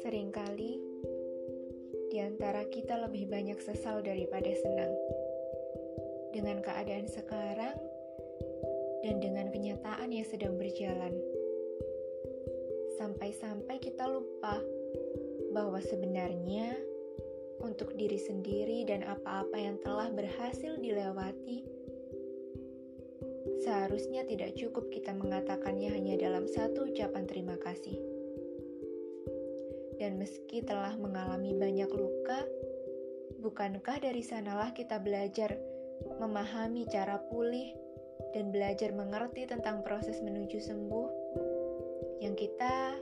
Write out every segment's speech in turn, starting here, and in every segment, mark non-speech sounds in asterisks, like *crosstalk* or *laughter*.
Seringkali di antara kita lebih banyak sesal daripada senang dengan keadaan sekarang dan dengan kenyataan yang sedang berjalan. Sampai-sampai kita lupa bahwa sebenarnya untuk diri sendiri dan apa-apa yang telah berhasil dilewati, seharusnya tidak cukup kita mengatakannya hanya dalam satu ucapan terima kasih. Dan meski telah mengalami banyak luka, bukankah dari sanalah kita belajar memahami cara pulih dan belajar mengerti tentang proses menuju sembuh? Yang kita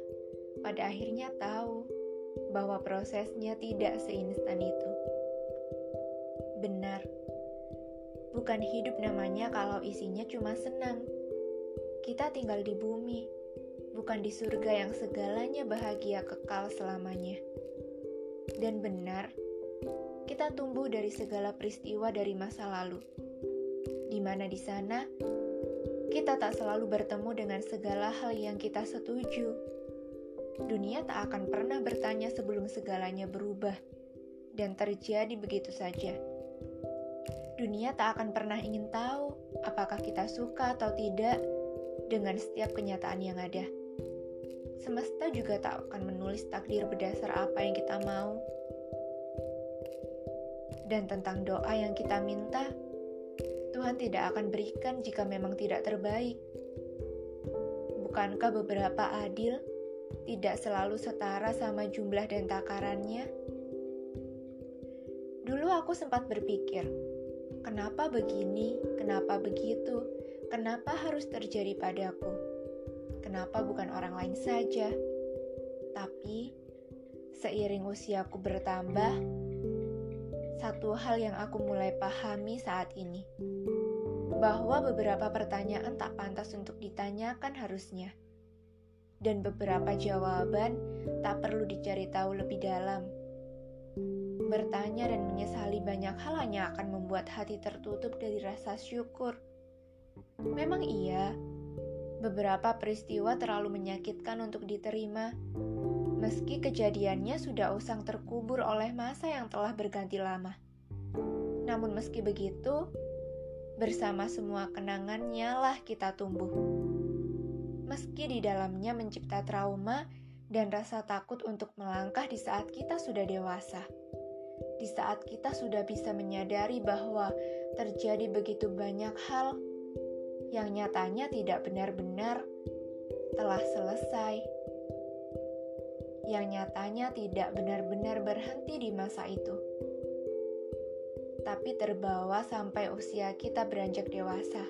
pada akhirnya tahu bahwa prosesnya tidak seinstan itu. Benar, bukan hidup namanya kalau isinya cuma senang. Kita tinggal di bumi, bukan di surga yang segalanya bahagia kekal selamanya. Dan benar, kita tumbuh dari segala peristiwa dari masa lalu, di mana di sana kita tak selalu bertemu dengan segala hal yang kita setuju dunia tak akan pernah bertanya sebelum segalanya berubah dan terjadi begitu saja. Dunia tak akan pernah ingin tahu apakah kita suka atau tidak dengan setiap kenyataan yang ada. Semesta juga tak akan menulis takdir berdasar apa yang kita mau. Dan tentang doa yang kita minta, Tuhan tidak akan berikan jika memang tidak terbaik. Bukankah beberapa adil tidak selalu setara sama jumlah dan takarannya. Dulu aku sempat berpikir, kenapa begini, kenapa begitu, kenapa harus terjadi padaku, kenapa bukan orang lain saja. Tapi, seiring usiaku bertambah, satu hal yang aku mulai pahami saat ini, bahwa beberapa pertanyaan tak pantas untuk ditanyakan harusnya dan beberapa jawaban tak perlu dicari tahu lebih dalam. Bertanya dan menyesali banyak hal hanya akan membuat hati tertutup dari rasa syukur. Memang iya, beberapa peristiwa terlalu menyakitkan untuk diterima, meski kejadiannya sudah usang terkubur oleh masa yang telah berganti lama. Namun meski begitu, bersama semua kenangannya lah kita tumbuh meski di dalamnya mencipta trauma dan rasa takut untuk melangkah di saat kita sudah dewasa. Di saat kita sudah bisa menyadari bahwa terjadi begitu banyak hal yang nyatanya tidak benar-benar telah selesai, yang nyatanya tidak benar-benar berhenti di masa itu, tapi terbawa sampai usia kita beranjak dewasa.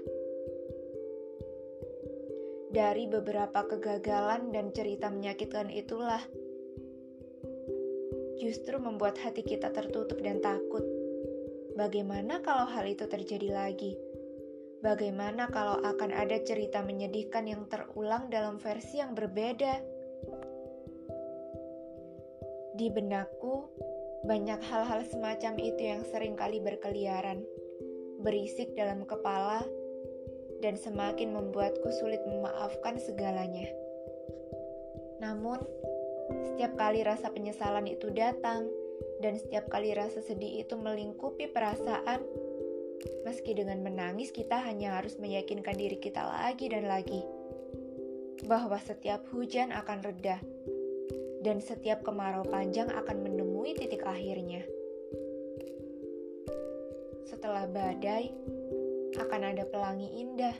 Dari beberapa kegagalan dan cerita menyakitkan itulah justru membuat hati kita tertutup dan takut. Bagaimana kalau hal itu terjadi lagi? Bagaimana kalau akan ada cerita menyedihkan yang terulang dalam versi yang berbeda? Di benakku, banyak hal-hal semacam itu yang sering kali berkeliaran, berisik dalam kepala, dan semakin membuatku sulit memaafkan segalanya. Namun, setiap kali rasa penyesalan itu datang, dan setiap kali rasa sedih itu melingkupi perasaan, meski dengan menangis kita hanya harus meyakinkan diri kita lagi dan lagi bahwa setiap hujan akan reda, dan setiap kemarau panjang akan menemui titik akhirnya. Setelah badai, akan ada pelangi indah,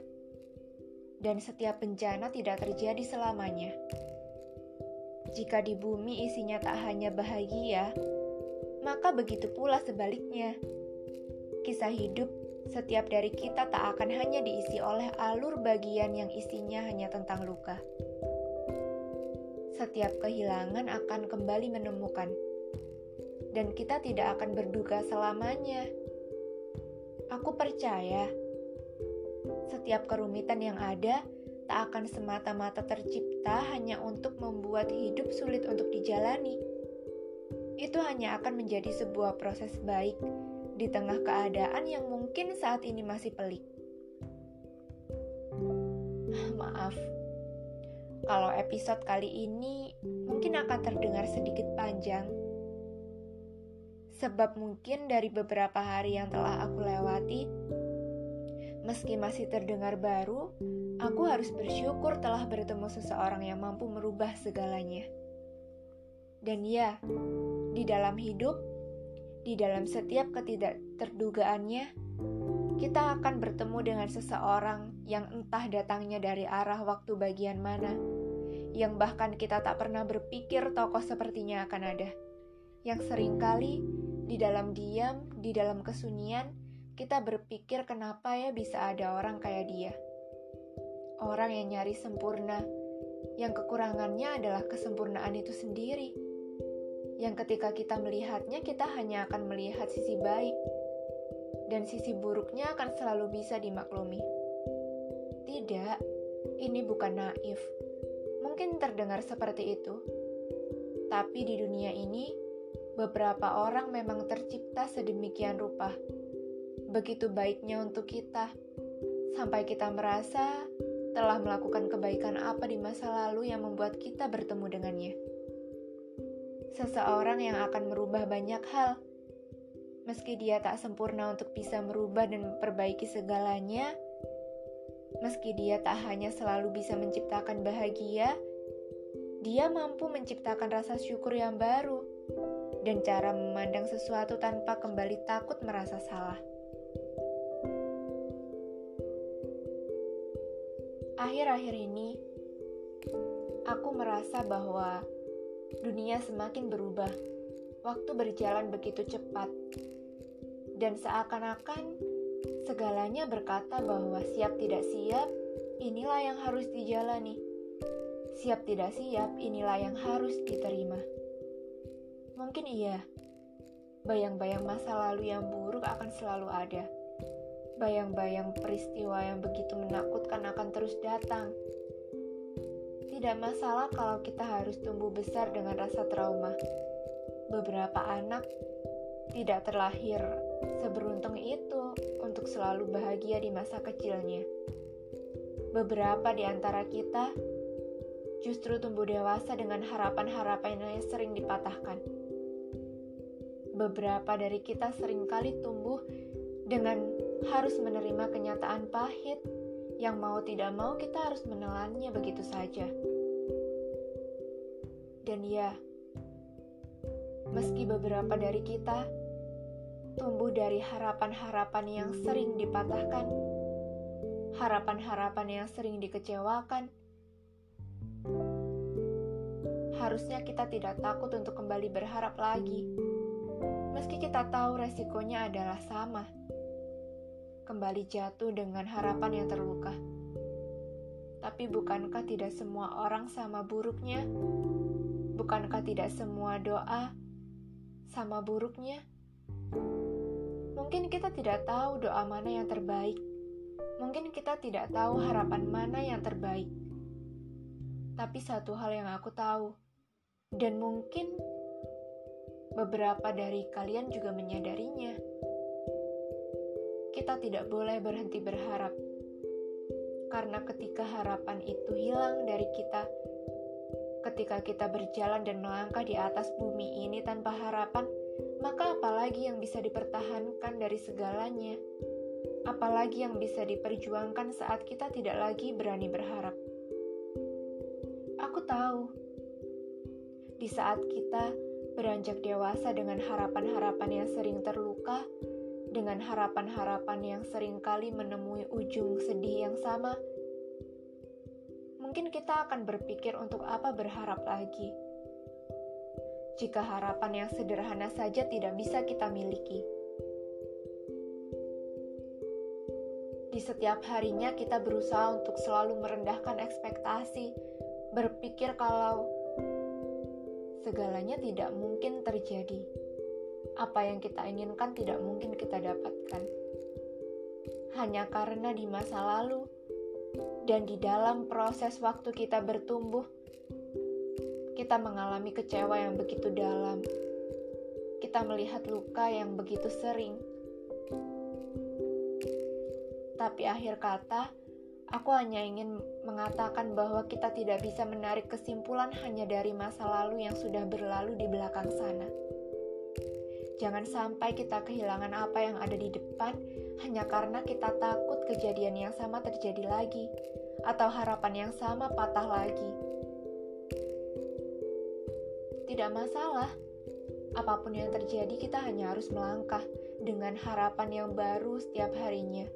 dan setiap bencana tidak terjadi selamanya. Jika di bumi isinya tak hanya bahagia, maka begitu pula sebaliknya. Kisah hidup setiap dari kita tak akan hanya diisi oleh alur bagian yang isinya hanya tentang luka. Setiap kehilangan akan kembali menemukan, dan kita tidak akan berduka selamanya. Aku percaya setiap kerumitan yang ada tak akan semata-mata tercipta hanya untuk membuat hidup sulit untuk dijalani. Itu hanya akan menjadi sebuah proses baik di tengah keadaan yang mungkin saat ini masih pelik. *sighs* maaf. Kalau episode kali ini mungkin akan terdengar sedikit panjang, sebab mungkin dari beberapa hari yang telah aku lewati, meski masih terdengar baru, aku harus bersyukur telah bertemu seseorang yang mampu merubah segalanya. Dan ya, di dalam hidup, di dalam setiap ketidakterdugaannya, kita akan bertemu dengan seseorang yang entah datangnya dari arah waktu bagian mana, yang bahkan kita tak pernah berpikir tokoh sepertinya akan ada, yang sering kali di dalam diam, di dalam kesunyian, kita berpikir kenapa ya bisa ada orang kayak dia. Orang yang nyari sempurna, yang kekurangannya adalah kesempurnaan itu sendiri. Yang ketika kita melihatnya, kita hanya akan melihat sisi baik, dan sisi buruknya akan selalu bisa dimaklumi. Tidak, ini bukan naif. Mungkin terdengar seperti itu, tapi di dunia ini beberapa orang memang tercipta sedemikian rupa. Begitu baiknya untuk kita, sampai kita merasa telah melakukan kebaikan apa di masa lalu yang membuat kita bertemu dengannya. Seseorang yang akan merubah banyak hal meski dia tak sempurna untuk bisa merubah dan memperbaiki segalanya, meski dia tak hanya selalu bisa menciptakan bahagia, dia mampu menciptakan rasa syukur yang baru dan cara memandang sesuatu tanpa kembali takut merasa salah. Akhir-akhir ini, aku merasa bahwa dunia semakin berubah. Waktu berjalan begitu cepat, dan seakan-akan segalanya berkata bahwa siap tidak siap, inilah yang harus dijalani. Siap tidak siap, inilah yang harus diterima. Mungkin iya, bayang-bayang masa lalu yang buruk akan selalu ada. Bayang-bayang peristiwa yang begitu menakutkan akan terus datang. Tidak masalah kalau kita harus tumbuh besar dengan rasa trauma. Beberapa anak tidak terlahir seberuntung itu untuk selalu bahagia di masa kecilnya. Beberapa di antara kita justru tumbuh dewasa dengan harapan-harapan yang sering dipatahkan. Beberapa dari kita sering kali tumbuh dengan harus menerima kenyataan pahit yang mau tidak mau kita harus menelannya begitu saja. Dan ya, meski beberapa dari kita tumbuh dari harapan-harapan yang sering dipatahkan, harapan-harapan yang sering dikecewakan. Harusnya kita tidak takut untuk kembali berharap lagi, meski kita tahu resikonya adalah sama. Kembali jatuh dengan harapan yang terluka. Tapi bukankah tidak semua orang sama buruknya? Bukankah tidak semua doa sama buruknya? Mungkin kita tidak tahu doa mana yang terbaik. Mungkin kita tidak tahu harapan mana yang terbaik. Tapi satu hal yang aku tahu, dan mungkin beberapa dari kalian juga menyadarinya, kita tidak boleh berhenti berharap. Karena ketika harapan itu hilang dari kita, ketika kita berjalan dan melangkah di atas bumi ini tanpa harapan, maka apalagi yang bisa dipertahankan dari segalanya? Apalagi yang bisa diperjuangkan saat kita tidak lagi berani berharap? Aku tahu, di saat kita beranjak dewasa dengan harapan-harapan yang sering terluka, dengan harapan-harapan yang sering kali menemui ujung sedih yang sama, mungkin kita akan berpikir untuk apa berharap lagi jika harapan yang sederhana saja tidak bisa kita miliki. Di setiap harinya, kita berusaha untuk selalu merendahkan ekspektasi, berpikir kalau segalanya tidak mungkin terjadi. Apa yang kita inginkan tidak mungkin kita dapatkan, hanya karena di masa lalu dan di dalam proses waktu kita bertumbuh kita mengalami kecewa yang begitu dalam. Kita melihat luka yang begitu sering. Tapi akhir kata, Aku hanya ingin mengatakan bahwa kita tidak bisa menarik kesimpulan hanya dari masa lalu yang sudah berlalu di belakang sana. Jangan sampai kita kehilangan apa yang ada di depan hanya karena kita takut kejadian yang sama terjadi lagi, atau harapan yang sama patah lagi. Tidak masalah, apa pun yang terjadi, kita hanya harus melangkah dengan harapan yang baru setiap harinya.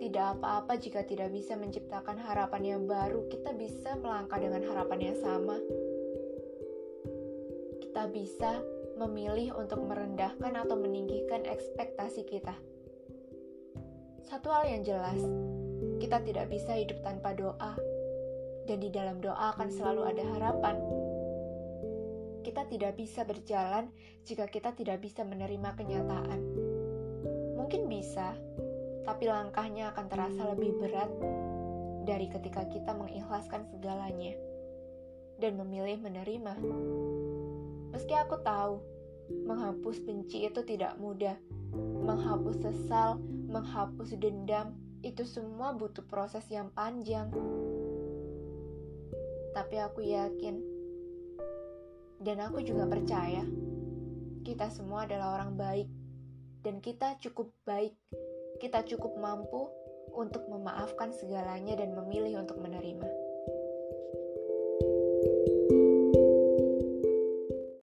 Tidak apa-apa jika tidak bisa menciptakan harapan yang baru, kita bisa melangkah dengan harapan yang sama. Kita bisa memilih untuk merendahkan atau meninggikan ekspektasi kita. Satu hal yang jelas, kita tidak bisa hidup tanpa doa, dan di dalam doa akan selalu ada harapan. Kita tidak bisa berjalan jika kita tidak bisa menerima kenyataan. Mungkin bisa, tapi langkahnya akan terasa lebih berat dari ketika kita mengikhlaskan segalanya dan memilih menerima. Meski aku tahu, menghapus benci itu tidak mudah. Menghapus sesal, menghapus dendam, itu semua butuh proses yang panjang. Tapi aku yakin, dan aku juga percaya, kita semua adalah orang baik, dan kita cukup baik kita cukup mampu untuk memaafkan segalanya dan memilih untuk menerima.